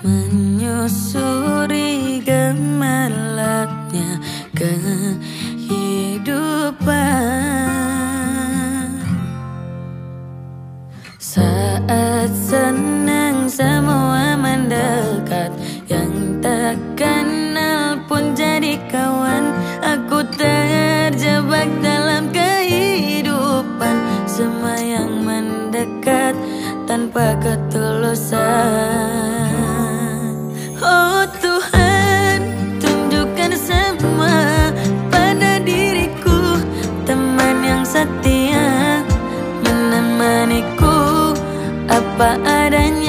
ada apanya di 把爱带。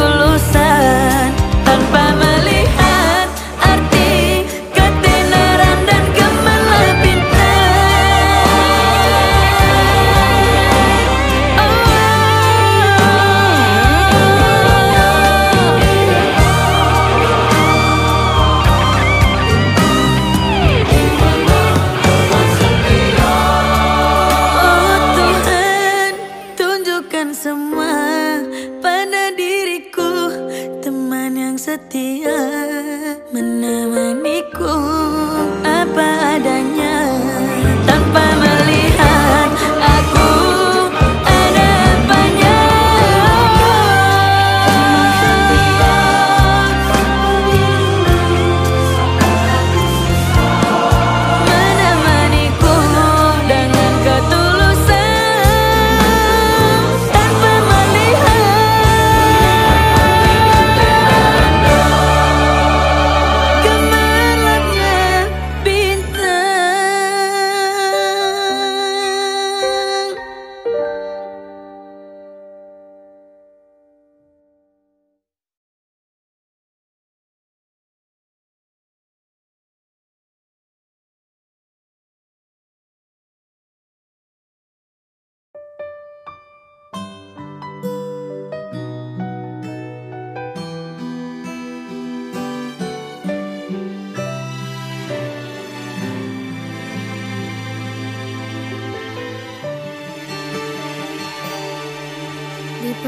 dulu.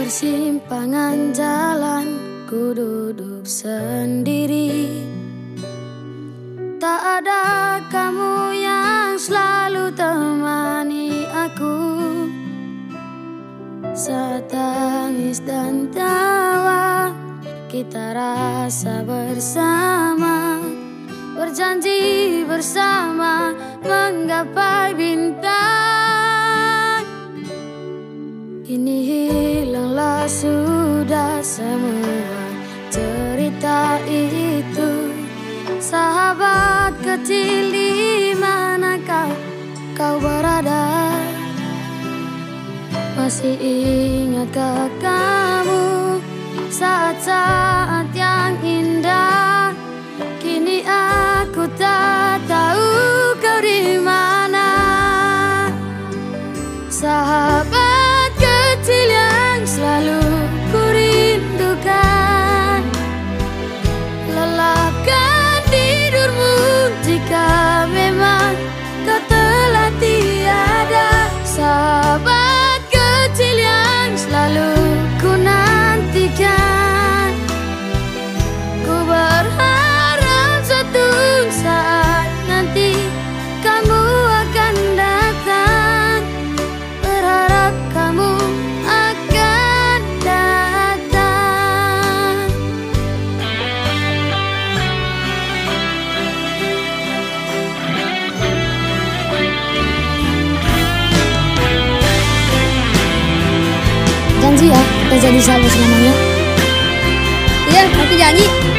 Persimpangan jalan ku duduk sendiri. Tak ada kamu yang selalu temani aku. Saat tangis dan tawa kita rasa bersama. Berjanji bersama menggapai bintang. Ini sudah semua cerita itu. Sahabat kecil di mana kau, kau berada? Masih ingatkah kamu saat-saat yang indah? Kini aku tak tahu kau di mana. Sahabat kita jadi sahabat selamanya iya aku janji